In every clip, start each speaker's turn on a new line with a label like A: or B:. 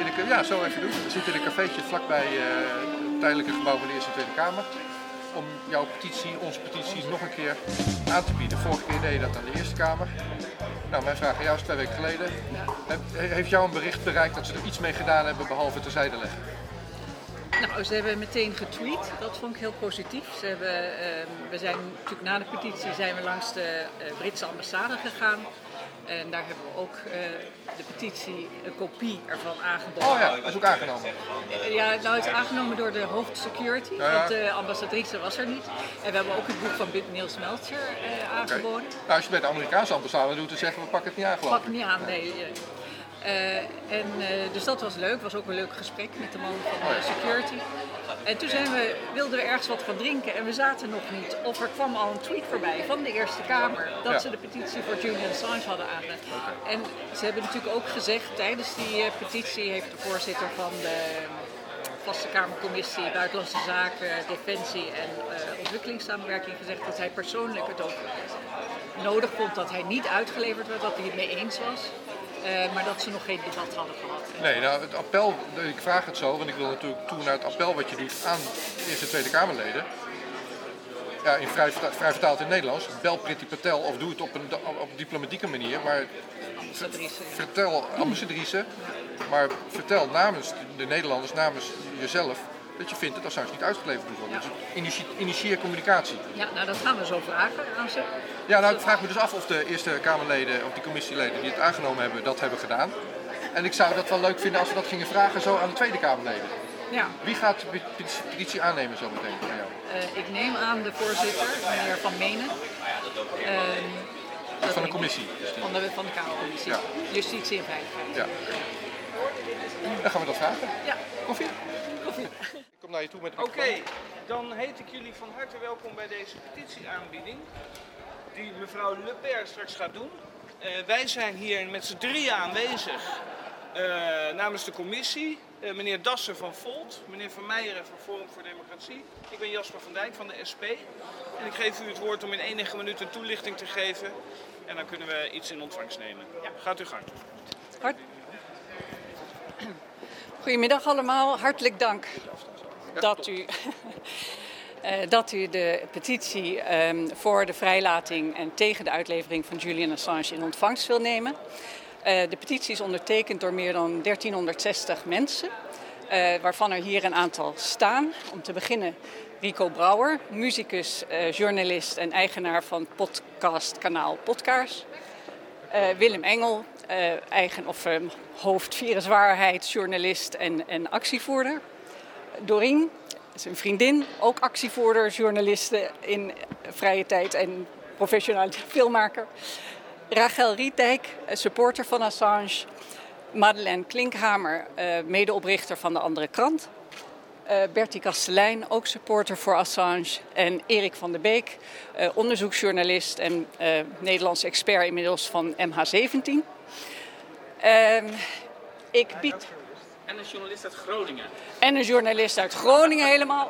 A: in een, ja, zo even doen. We zitten in een cafeetje vlakbij uh, het tijdelijke gebouw van de Eerste en Tweede Kamer. Om jouw petitie, onze petitie, nog een keer aan te bieden. Vorige keer deed je dat aan de Eerste Kamer. Nou, mijn vraag aan jou twee weken geleden. Heeft jou een bericht bereikt dat ze er iets mee gedaan hebben behalve terzijde leggen?
B: Nou, ze hebben meteen getweet. Dat vond ik heel positief. Ze hebben, uh, we zijn natuurlijk na de petitie zijn we langs de uh, Britse ambassade gegaan. En daar hebben we ook uh, de petitie, een kopie ervan aangeboden.
A: Oh ja, dat is ook aangenomen.
B: Ja, nou het is aangenomen door de hoofd security, ja, want de ambassadrice was er niet. En we hebben ook het boek van Niels Meltzer uh, aangeboden. Okay.
A: Nou, als je bij de Amerikaanse ambassade doet, dan zeggen we pak het niet aan geloof
B: Pak het niet aan, nee. Uh, en, dus dat was leuk, was ook een leuk gesprek met de man van de security. En toen zijn we, wilden we ergens wat gaan drinken en we zaten nog niet. Of er kwam al een tweet voorbij van de Eerste Kamer dat ja. ze de petitie voor Julian Assange hadden aangenomen. En ze hebben natuurlijk ook gezegd, tijdens die uh, petitie heeft de voorzitter van de Vaste Kamercommissie Buitenlandse Zaken, Defensie en uh, Ontwikkelingssamenwerking gezegd dat hij persoonlijk het ook nodig vond dat hij niet uitgeleverd werd, dat hij het mee eens was. Uh, maar dat ze nog geen debat hadden gehad.
A: Nee, nou het appel, ik vraag het zo, want ik wil natuurlijk toe naar het appel wat je doet aan de Eerste Tweede Kamerleden. Ja, in vrij, vrij vertaald in het Nederlands. Bel Priti Patel of doe het op een, op een diplomatieke manier. Maar
B: ambassadrice.
A: vertel, ambassadrice, maar vertel namens de Nederlanders, namens jezelf, dat je vindt dat Assange niet uitgeleverd moet worden. Ja. Dus initieer communicatie.
B: Ja, nou dat gaan we zo vragen aan ze.
A: Ja, nou ik vraag me dus af of de Eerste Kamerleden of die commissieleden die het aangenomen hebben, dat hebben gedaan. En ik zou dat wel leuk vinden als we dat gingen vragen zo aan de Tweede Kamerleden.
B: Ja.
A: Wie gaat de petitie aannemen zo meteen van jou?
B: Uh, ik neem aan de voorzitter, meneer Van Menen.
A: Uh, van de commissie?
B: Van de, van de Kamercommissie. Ja. Justitie en Veiligheid.
A: Ja. Dan gaan we dat vragen.
B: Ja.
A: Koffie? Koffie. Ik kom naar je toe met de
C: Oké, okay, dan heet ik jullie van harte welkom bij deze petitieaanbieding. Die mevrouw Le Pen straks gaat doen. Uh, wij zijn hier met z'n drieën aanwezig uh, namens de commissie. Uh, meneer Dassen van Volt, meneer Van Meijeren van Forum voor Democratie. Ik ben Jasper van Dijk van de SP. En ik geef u het woord om in enige minuut een toelichting te geven. En dan kunnen we iets in ontvangst nemen. Ja, gaat u gang.
B: Hart... Goedemiddag allemaal, hartelijk dank dat u... Uh, dat u de petitie um, voor de vrijlating en tegen de uitlevering van Julian Assange in ontvangst wil nemen. Uh, de petitie is ondertekend door meer dan 1360 mensen, uh, waarvan er hier een aantal staan. Om te beginnen Rico Brouwer, muzikus, journalist en eigenaar van podcastkanaal Podkaars. Willem Engel, eigen, of, um, hoofd viruswaarheid, journalist en, en actievoerder. Doreen, zijn vriendin, ook actievoerder, journaliste in vrije tijd en professioneel filmmaker. Rachel Rietdijk, supporter van Assange. Madeleine Klinkhamer, medeoprichter van de Andere Krant. Uh, Bertie Kastelein, ook supporter voor Assange. En Erik van der Beek, uh, onderzoeksjournalist en Nederlands expert inmiddels van MH17. ik bied
C: en een journalist uit Groningen.
B: En een journalist uit Groningen helemaal.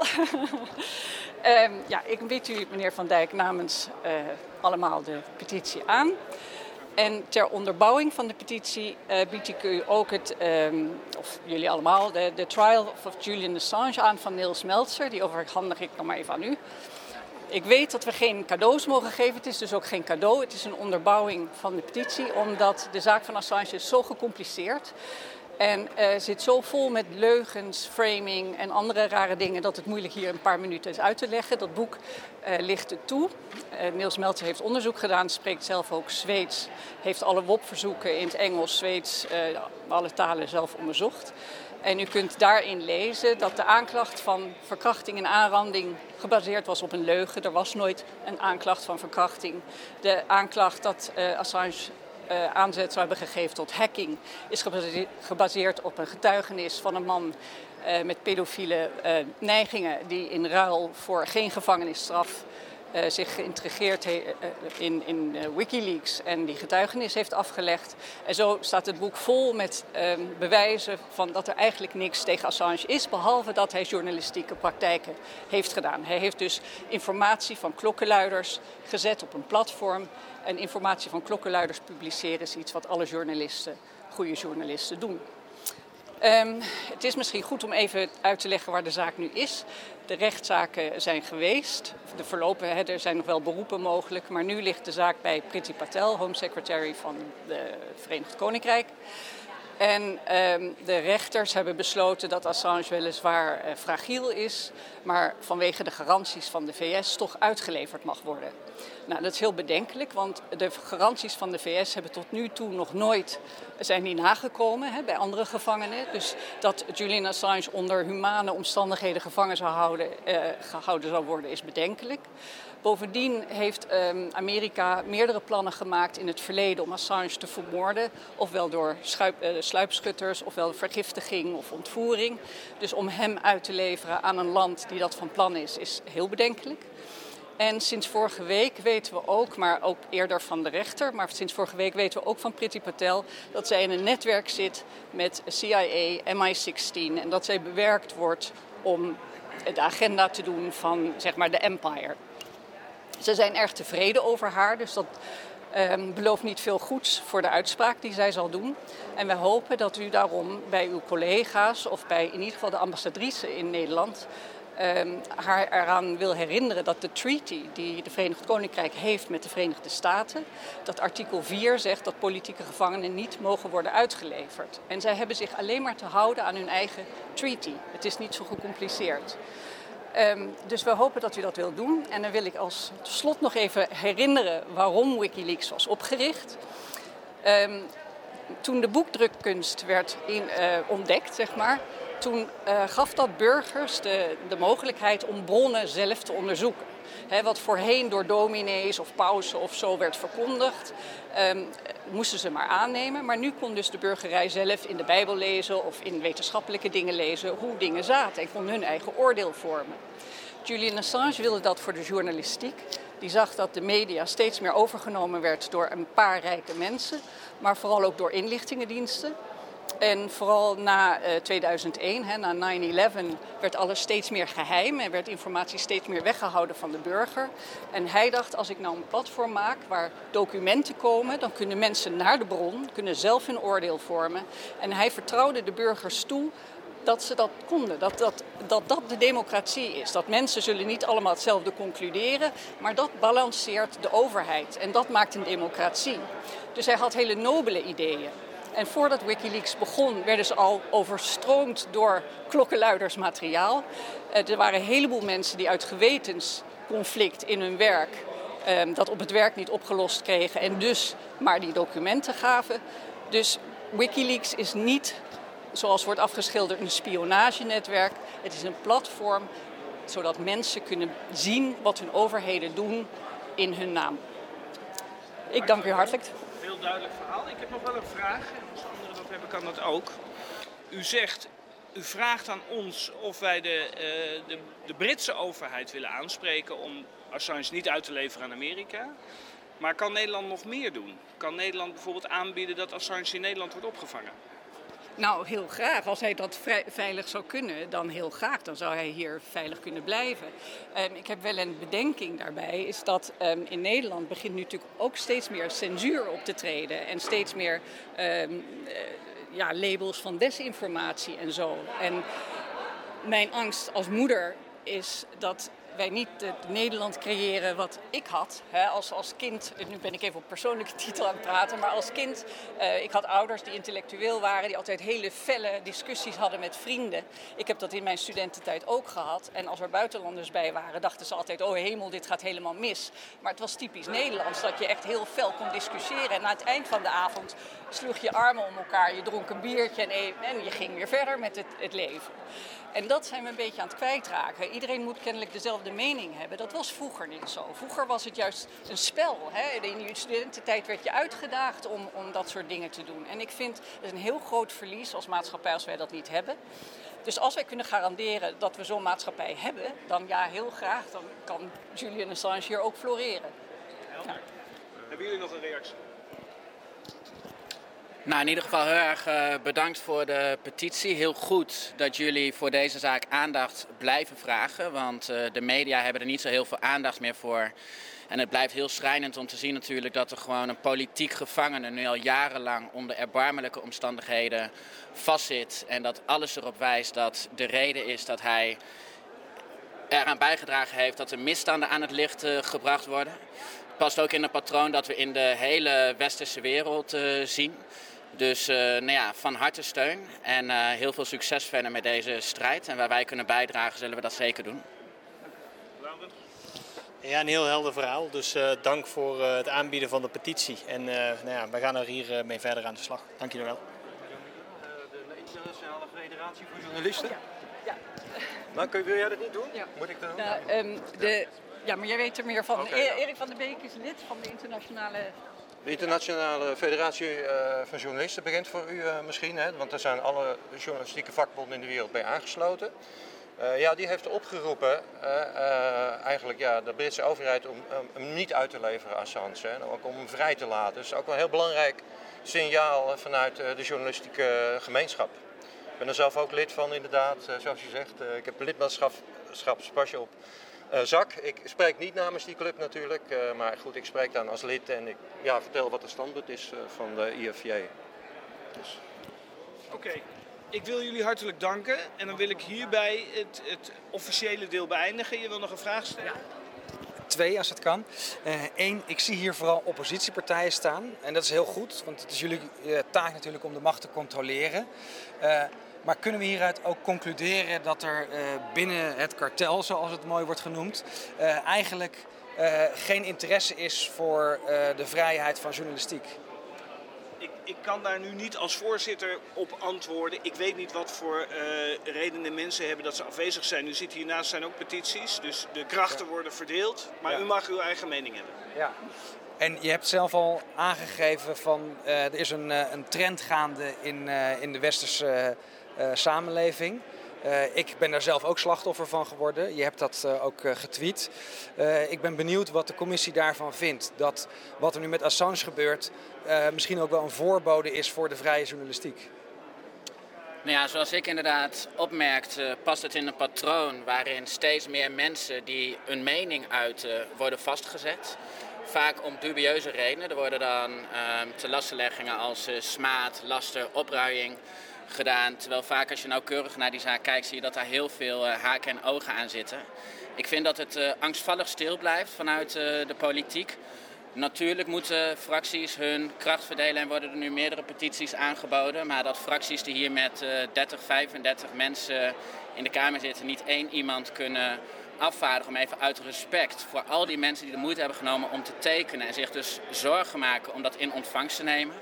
B: um, ja, ik bied u, meneer Van Dijk, namens uh, allemaal de petitie aan. En ter onderbouwing van de petitie uh, bied ik u ook het, um, of jullie allemaal, de, de Trial of Julian Assange aan van Niels Meltzer. Die overhandig ik nog maar even aan u. Ik weet dat we geen cadeaus mogen geven. Het is dus ook geen cadeau. Het is een onderbouwing van de petitie, omdat de zaak van Assange is zo gecompliceerd en uh, zit zo vol met leugens, framing en andere rare dingen dat het moeilijk hier een paar minuten is uit te leggen. Dat boek uh, ligt het toe. Uh, Niels Meltzer heeft onderzoek gedaan, spreekt zelf ook Zweeds. Heeft alle WOP-verzoeken in het Engels, Zweeds, alle talen zelf onderzocht. En u kunt daarin lezen dat de aanklacht van verkrachting en aanranding gebaseerd was op een leugen. Er was nooit een aanklacht van verkrachting. De aanklacht dat Assange uh, aanzet zou hebben gegeven tot hacking, is gebaseerd op een getuigenis van een man uh, met pedofiele uh, neigingen die in ruil voor geen gevangenisstraf uh, zich geïntegreerd heeft in, in Wikileaks en die getuigenis heeft afgelegd. En zo staat het boek vol met bewijzen van dat er eigenlijk niks tegen Assange is, behalve dat hij journalistieke praktijken heeft gedaan. Hij heeft dus informatie van klokkenluiders gezet op een platform en informatie van klokkenluiders publiceren is iets wat alle journalisten, goede journalisten doen. Um, het is misschien goed om even uit te leggen waar de zaak nu is. De rechtszaken zijn geweest. De verlopen, er zijn nog wel beroepen mogelijk. Maar nu ligt de zaak bij Priti Patel, Home Secretary van het Verenigd Koninkrijk. En um, de rechters hebben besloten dat Assange weliswaar uh, fragiel is, maar vanwege de garanties van de VS toch uitgeleverd mag worden. Nou, dat is heel bedenkelijk, want de garanties van de VS hebben tot nu toe nog nooit zijn niet nagekomen hè, bij andere gevangenen. Dus dat Julian Assange onder humane omstandigheden gevangen zou houden, uh, gehouden zou worden, is bedenkelijk. Bovendien heeft um, Amerika meerdere plannen gemaakt in het verleden om Assange te vermoorden. Ofwel door schuip, uh, sluipschutters, ofwel vergiftiging of ontvoering. Dus om hem uit te leveren aan een land die dat van plan is, is heel bedenkelijk. En sinds vorige week weten we ook, maar ook eerder van de rechter, maar sinds vorige week weten we ook van Priti Patel dat zij in een netwerk zit met CIA, MI16 en dat zij bewerkt wordt om de agenda te doen van zeg maar de empire. Ze zijn erg tevreden over haar, dus dat um, belooft niet veel goeds voor de uitspraak die zij zal doen. En we hopen dat u daarom bij uw collega's of bij in ieder geval de ambassadrice in Nederland um, haar eraan wil herinneren dat de treaty die de Verenigd Koninkrijk heeft met de Verenigde Staten, dat artikel 4 zegt dat politieke gevangenen niet mogen worden uitgeleverd. En zij hebben zich alleen maar te houden aan hun eigen treaty. Het is niet zo gecompliceerd. Um, dus we hopen dat u dat wilt doen. En dan wil ik als slot nog even herinneren waarom Wikileaks was opgericht. Um, toen de boekdrukkunst werd in, uh, ontdekt, zeg maar, toen uh, gaf dat burgers de, de mogelijkheid om bronnen zelf te onderzoeken. Wat voorheen door dominees of pausen of zo werd verkondigd, um, moesten ze maar aannemen. Maar nu kon dus de burgerij zelf in de Bijbel lezen of in wetenschappelijke dingen lezen hoe dingen zaten en kon hun eigen oordeel vormen. Julian Assange wilde dat voor de journalistiek. Die zag dat de media steeds meer overgenomen werd door een paar rijke mensen, maar vooral ook door inlichtingendiensten. En vooral na uh, 2001, hè, na 9-11, werd alles steeds meer geheim en werd informatie steeds meer weggehouden van de burger. En hij dacht, als ik nou een platform maak waar documenten komen, dan kunnen mensen naar de bron, kunnen zelf hun oordeel vormen. En hij vertrouwde de burgers toe dat ze dat konden. Dat dat, dat dat de democratie is. Dat mensen zullen niet allemaal hetzelfde concluderen, maar dat balanceert de overheid. En dat maakt een democratie. Dus hij had hele nobele ideeën. En voordat Wikileaks begon, werden ze al overstroomd door klokkenluidersmateriaal. Uh, er waren een heleboel mensen die uit gewetensconflict in hun werk um, dat op het werk niet opgelost kregen en dus maar die documenten gaven. Dus Wikileaks is niet, zoals wordt afgeschilderd, een spionagenetwerk. Het is een platform zodat mensen kunnen zien wat hun overheden doen in hun naam. Ik dank u hartelijk
C: duidelijk verhaal. Ik heb nog wel een vraag. En als anderen dat hebben, kan dat ook. U zegt, u vraagt aan ons of wij de, uh, de, de Britse overheid willen aanspreken om Assange niet uit te leveren aan Amerika. Maar kan Nederland nog meer doen? Kan Nederland bijvoorbeeld aanbieden dat Assange in Nederland wordt opgevangen?
B: Nou, heel graag. Als hij dat veilig zou kunnen, dan heel graag. Dan zou hij hier veilig kunnen blijven. Um, ik heb wel een bedenking daarbij, is dat um, in Nederland begint nu natuurlijk ook steeds meer censuur op te treden. En steeds meer um, uh, ja, labels van desinformatie en zo. En mijn angst als moeder is dat wij niet het Nederland creëren wat ik had. Hè, als, als kind, nu ben ik even op persoonlijke titel aan het praten, maar als kind, uh, ik had ouders die intellectueel waren, die altijd hele felle discussies hadden met vrienden. Ik heb dat in mijn studententijd ook gehad. En als er buitenlanders bij waren, dachten ze altijd, oh hemel, dit gaat helemaal mis. Maar het was typisch Nederlands, dat je echt heel fel kon discussiëren. En na het eind van de avond sloeg je armen om elkaar, je dronk een biertje en, en je ging weer verder met het, het leven. En dat zijn we een beetje aan het kwijtraken. Iedereen moet kennelijk dezelfde mening hebben. Dat was vroeger niet zo. Vroeger was het juist een spel. Hè? In je studententijd werd je uitgedaagd om, om dat soort dingen te doen. En ik vind het een heel groot verlies als maatschappij als wij dat niet hebben. Dus als wij kunnen garanderen dat we zo'n maatschappij hebben, dan ja, heel graag. Dan kan Julian Assange hier ook floreren.
C: Hebben jullie nog een reactie?
D: Nou, in ieder geval heel erg uh, bedankt voor de petitie. Heel goed dat jullie voor deze zaak aandacht blijven vragen. Want uh, de media hebben er niet zo heel veel aandacht meer voor. En het blijft heel schrijnend om te zien natuurlijk dat er gewoon een politiek gevangene nu al jarenlang onder erbarmelijke omstandigheden vastzit. En dat alles erop wijst dat de reden is dat hij eraan bijgedragen heeft dat er misstanden aan het licht uh, gebracht worden. Past ook in een patroon dat we in de hele westerse wereld zien. Dus uh, nou ja, van harte steun en heel veel succes verder met deze strijd. En waar wij kunnen bijdragen, zullen we dat zeker doen.
E: Ja, een heel helder verhaal. Dus uh, dank voor uh, het aanbieden van de petitie. En uh, nou ja, wij gaan er hier mee verder aan de slag. Dank jullie wel.
F: De Internationale Federatie voor Journalisten?
B: Ja. ja.
F: Nou, kun, wil jij dat niet doen?
B: Ja.
F: Moet ik dat doen?
B: Nou, um, de, ja, maar jij weet er meer van. E-
F: ja.
B: Erik van der Beek is lid van de Internationale...
F: De Internationale Federatie eh, van Journalisten begint voor u eh, misschien, hè? want daar zijn alle journalistieke vakbonden in de wereld bij aangesloten. Eh, ja, die heeft opgeroepen, eigenlijk ja, de Britse overheid, om hem niet uit te leveren, Assange. Hè? Ook om hem vrij te laten. Is ook wel een heel belangrijk signaal vanuit de journalistieke gemeenschap. Ik ben er zelf ook lid van, inderdaad, zoals je zegt. Ik heb lidmaatschapspasje op eh, zak. Ik spreek niet namens die club natuurlijk, eh, maar goed, ik spreek dan als lid en ik ja, vertel wat de standpunt is eh, van de IFJ. Dus.
C: Oké, ik wil jullie hartelijk danken en dan wil ik hierbij het, het officiële deel beëindigen. Je wil nog een vraag stellen?
G: Twee, als het kan. Eén, ik zie hier vooral oppositiepartijen staan. En dat is heel goed, want het is jullie taak natuurlijk om de macht te controleren. Eh, maar kunnen we hieruit ook concluderen dat er eh, binnen het kartel, zoals het mooi wordt genoemd, eh, eigenlijk eh, geen interesse is voor de vrijheid van journalistiek?
C: Ik, ik kan daar nu niet als voorzitter op antwoorden. Ik weet niet wat voor eh, redenen mensen hebben dat ze afwezig zijn. U ziet hiernaast zijn ook petities, dus de krachten worden verdeeld. Maar
G: Ja.
C: u mag uw eigen mening hebben.
G: Ja. En je hebt zelf al aangegeven van er is een, een trend gaande in, in de westerse samenleving. Eh, ik ben daar zelf ook slachtoffer van geworden. Je hebt dat eh, ook eh, getweet. Eh, ik ben benieuwd wat de commissie daarvan vindt. Dat wat er nu met Assange gebeurt eh, misschien ook wel een voorbode is voor de vrije journalistiek.
D: Nou ja, zoals ik inderdaad opmerkte, past het in een patroon waarin steeds meer mensen die een mening uiten worden vastgezet. Vaak om dubieuze redenen. Er worden dan ehm te lastenleggingen als eh, smaad, laster, opruiing Terwijl vaak als je nauwkeurig naar die zaak kijkt, zie je dat daar heel veel eh, haken en ogen aan zitten. Ik vind dat het eh, angstvallig stil blijft vanuit eh, de politiek. Natuurlijk moeten fracties hun kracht verdelen en worden er nu meerdere petities aangeboden. Maar dat fracties die hier met eh 30, 35 mensen in de Kamer zitten niet één iemand kunnen afvaardigen. Om even uit respect voor al die mensen die de moeite hebben genomen om te tekenen. En zich dus zorgen maken om dat in ontvangst te nemen.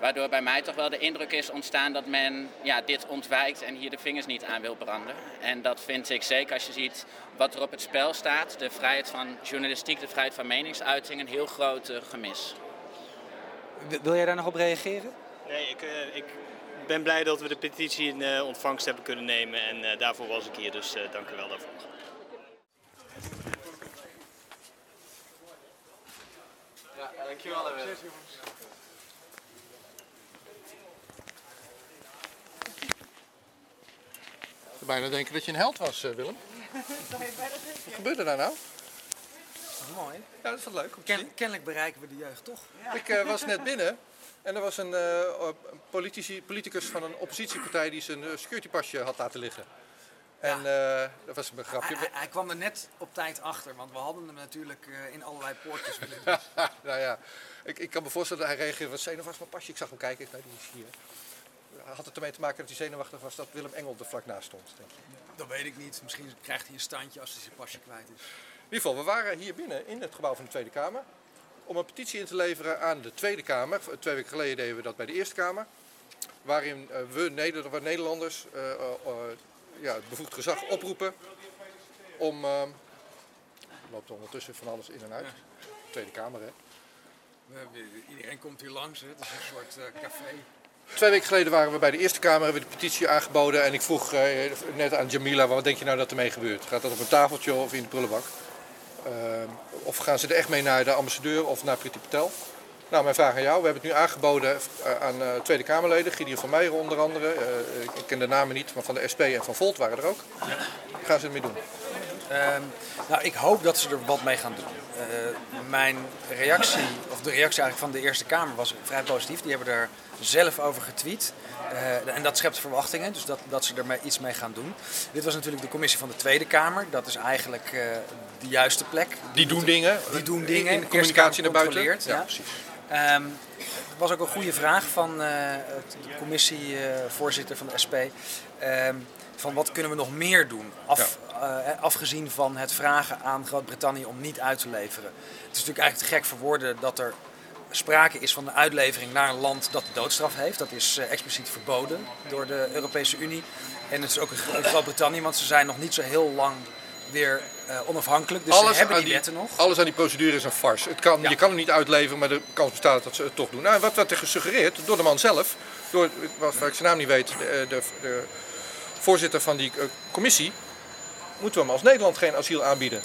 D: Waardoor bij mij toch wel de indruk is ontstaan dat men ja, dit ontwijkt en hier de vingers niet aan wil branden. En dat vind ik zeker als je ziet wat er op het spel staat. De vrijheid van journalistiek, de vrijheid van meningsuiting, een heel groot eh, gemis.
G: Wil- jij daar nog op reageren?
E: Nee, ik, eh, ik ben blij dat we de petitie in eh, ontvangst hebben kunnen nemen. En eh, daarvoor was ik hier, dus eh, dank u wel daarvoor.
F: Dankjewel.
A: Ik zou bijna denken dat je een held was, eh, Willem. Wat gebeurde daar nou?
G: Mooi.
A: Ja, dat is wel leuk om te zien.
G: Ken- kennelijk bereiken we de jeugd toch?
A: Ik eh, was net binnen en er was een eh, politici, politicus van een oppositiepartij die zijn securitypasje had laten liggen. En eh, dat was een grapje.
G: Hij, hij- hij kwam er net op tijd achter, want we hadden hem natuurlijk eh, in allerlei poortjes willen
A: nou ja, ik, ik kan me voorstellen dat hij reageerde wat zenuwachtig mijn pasje. Ik zag hem kijken, ik, nou, die is hier. Had het ermee te maken dat hij zenuwachtig was dat Willem Engel er vlak naast stond, denk je?
G: Dat weet ik niet. Misschien krijgt hij een standje als hij zijn pasje kwijt is.
A: In ieder geval, we waren hier binnen in het gebouw van de Tweede Kamer om een petitie in te leveren aan de Tweede Kamer. Twee weken geleden deden we dat bij de Eerste Kamer. Waarin eh, we Neder- we Nederlanders eh, eh, ja, het bevoegd gezag oproepen om... eh, loopt er ondertussen van alles in en uit. Tweede Kamer, hè.
G: Iedereen komt hier langs, hè. het is een soort café.
A: Twee weken geleden waren we bij de Eerste Kamer, hebben we de petitie aangeboden. En ik vroeg eh, net aan Jamila, wat denk je nou dat ermee gebeurt? Gaat dat op een tafeltje of in de prullenbak? Ehm, of gaan ze er echt mee naar de ambassadeur of naar Priti Patel? Nou, mijn vraag aan jou. We hebben het nu aangeboden eh, aan eh, Tweede Kamerleden. Gideon van Meijeren onder andere. Eh, ik ken de namen niet, maar van de SP en van Volt waren er ook. Gaan ze ermee doen?
G: Ehm, nou, ik hoop dat ze er wat mee gaan doen. Eh, mijn reactie, of de reactie eigenlijk van de Eerste Kamer was vrij positief. Die hebben er zelf over getweet. Uh, en dat schept verwachtingen, dus dat, dat ze er iets mee gaan doen. Dit was natuurlijk de commissie van de Tweede Kamer. Dat is eigenlijk uh, de juiste plek.
A: Die doen dingen.
G: Die doen dingen.
A: In de communicatie naar buiten. Ja,
G: ja, precies. Um, er was ook een goede vraag van de commissievoorzitter van de SP. Um, van wat kunnen we nog meer doen? Af, ja. uh, afgezien van het vragen aan Groot-Brittannië om niet uit te leveren. Het is natuurlijk eigenlijk te gek voor woorden dat er sprake is van de uitlevering naar een land dat de doodstraf heeft. Dat is uh, expliciet verboden door de Europese Unie. En het is ook in Groot-Brittannië, want ze zijn nog niet zo heel lang weer uh, onafhankelijk. Dus alles ze hebben die, die, wetten nog.
A: Alles aan die procedure is een farce. Het kan, ja. Je kan hem niet uitleveren, maar de kans bestaat dat ze het toch doen. Nou, wat werd er gesuggereerd door de man zelf, door, wat ik zijn naam niet weet, de, de, de voorzitter van die uh, commissie, moeten we hem als Nederland geen asiel aanbieden.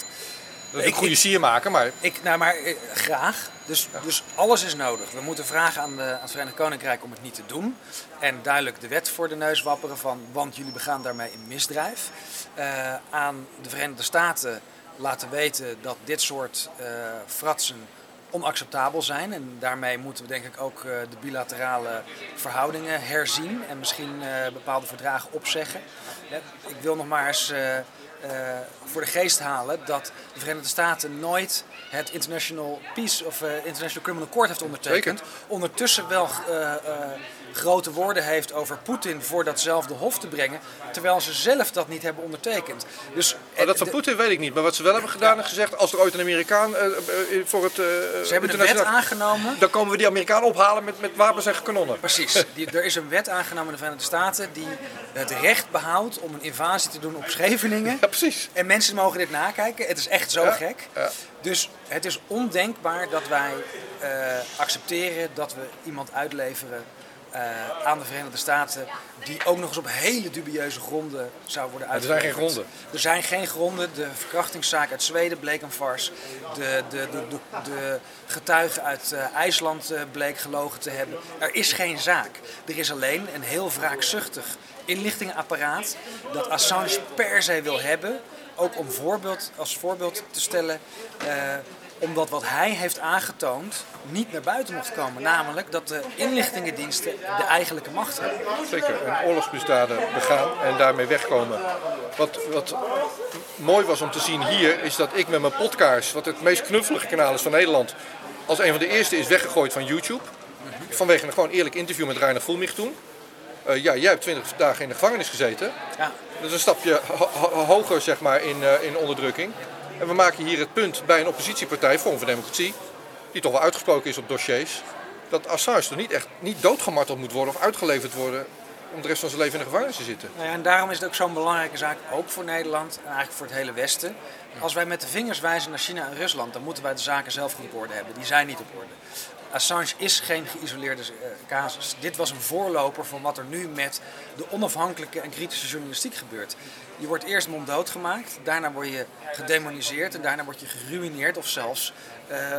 A: Dat is een goede sier maken, maar...
G: Ik, nou, maar eh, graag. Dus, ja. dus alles is nodig. We moeten vragen aan, de, aan het Verenigd Koninkrijk om het niet te doen. En duidelijk de wet voor de neus wapperen van... want jullie begaan daarmee een misdrijf. Uh, aan de Verenigde Staten laten weten dat dit soort uh, fratsen onacceptabel zijn. En daarmee moeten we denk ik ook uh, de bilaterale verhoudingen herzien. En misschien bepaalde verdragen opzeggen. ik wil nog maar eens uh, voor de geest halen dat de Verenigde Staten nooit het International Peace of International Criminal Court heeft ondertekend. Ondertussen wel grote woorden heeft over Poetin voor datzelfde hof te brengen, terwijl ze zelf dat niet hebben ondertekend. Dus,
A: oh, dat van Poetin weet ik niet, maar wat ze wel hebben gedaan en gezegd, als er ooit een Amerikaan voor het
G: Ze hebben een wet aangenomen.
A: Dan komen we die Amerikaan ophalen met, met wapens en kanonnen.
G: Precies. Die, er is een wet aangenomen in de Verenigde Staten die het recht behoudt om een invasie te doen op Scheveningen.
A: Ja, precies.
G: En mensen mogen dit nakijken. Het is echt zo
A: ja.
G: gek.
A: Ja.
G: Dus het is ondenkbaar dat wij uh, accepteren dat we iemand uitleveren uh, aan de Verenigde Staten die ook nog eens op hele dubieuze gronden zou worden uitgeleverd.
A: Er zijn geen gronden.
G: Er zijn geen gronden. De verkrachtingszaak uit Zweden bleek een farce. De, de, de, de, de getuige uit uh, IJsland uh, bleek gelogen te hebben. Er is geen zaak. Er is alleen een heel wraakzuchtig inlichtingenapparaat dat Assange per se wil hebben. Ook om voorbeeld, als voorbeeld te stellen uh, omdat wat hij heeft aangetoond niet naar buiten mocht komen. Namelijk dat de inlichtingendiensten de eigenlijke macht hebben.
A: Zeker, een oorlogsmisdaden begaan en daarmee wegkomen. Wat, wat mooi was om te zien hier, is dat ik met mijn podcast, wat het meest knuffelige kanaal is van Nederland, als een van de eerste is weggegooid van YouTube. Vanwege een gewoon eerlijk interview met Reiner Voelmich toen. Uh, ja, jij hebt 20 dagen in de gevangenis gezeten.
G: Ja.
A: Dat is een stapje ho ho hoger zeg maar, in, uh, in onderdrukking. En we maken hier het punt bij een oppositiepartij, Forum voor Democratie, die toch wel uitgesproken is op dossiers, dat Assange er niet echt niet doodgemarteld moet worden of uitgeleverd worden om de rest van zijn leven in de gevangenis te zitten.
G: Nou ja, en daarom is het ook zo'n belangrijke zaak, ook voor Nederland en eigenlijk voor het hele Westen. Als wij met de vingers wijzen naar China en Rusland, dan moeten wij de zaken zelf goed op orde hebben. Die zijn niet op orde. Assange is geen geïsoleerde uh, casus. Dit was een voorloper van wat er nu met de onafhankelijke en kritische journalistiek gebeurt. Je wordt eerst monddood gemaakt, daarna word je gedemoniseerd en daarna word je geruineerd of zelfs uh, uh,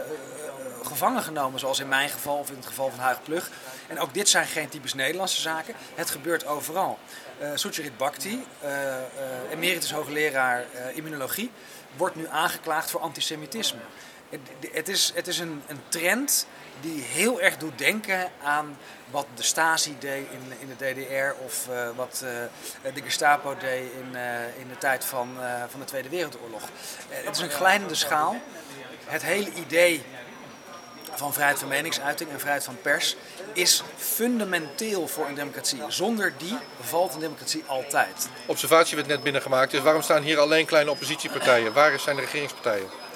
G: gevangen genomen, zoals in mijn geval of in het geval van Huig Plug. En ook dit zijn geen typisch Nederlandse zaken. Het gebeurt overal. Uh, Sucharit Bhakti, emeritus hoogleraar immunologie, wordt nu aangeklaagd voor antisemitisme. Het, is, het is een, een trend die heel erg doet denken aan wat de Stasi deed in, in de DDR of uh, wat uh, de Gestapo deed in, uh, in de tijd van, van de Tweede Wereldoorlog. het is een glijdende schaal. Het hele idee van vrijheid van meningsuiting en vrijheid van pers is fundamenteel voor een democratie. Zonder die valt een democratie altijd.
A: Observatie werd net binnengemaakt, dus waarom staan hier alleen kleine oppositiepartijen? Waar zijn de regeringspartijen?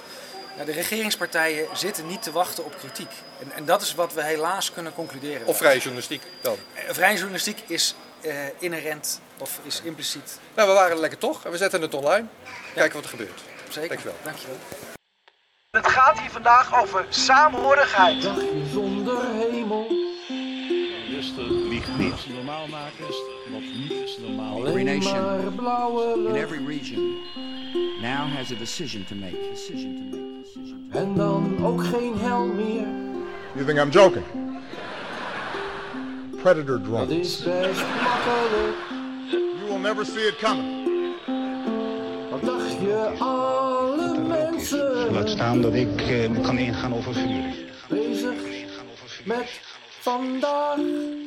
G: Nou, de regeringspartijen zitten niet te wachten op kritiek. En, en, dat is wat we helaas kunnen concluderen.
A: Of vrije journalistiek dan?
G: Vrije journalistiek is uh, inherent of is impliciet.
A: Nou, we waren er lekker toch en we zetten het online. Kijken wat er gebeurt.
G: Zeker.
A: Dankjewel.
G: Dankjewel.
H: Het gaat hier vandaag over saamhorigheid.
I: Zonder hemel. Rustig, liegt niet. Normaal maken is wat niet is normaal.
J: Every nation in every region now has a decision to make. Decision to make.
I: En dan ook geen hel meer.
K: You think I'm joking? Predator drones.
I: Dat is best makkelijk.
K: You will never see it coming.
I: Wat dacht je
L: is. Laat staan dat ik eh, kan ingaan over vuur.
I: bezig met vandaag.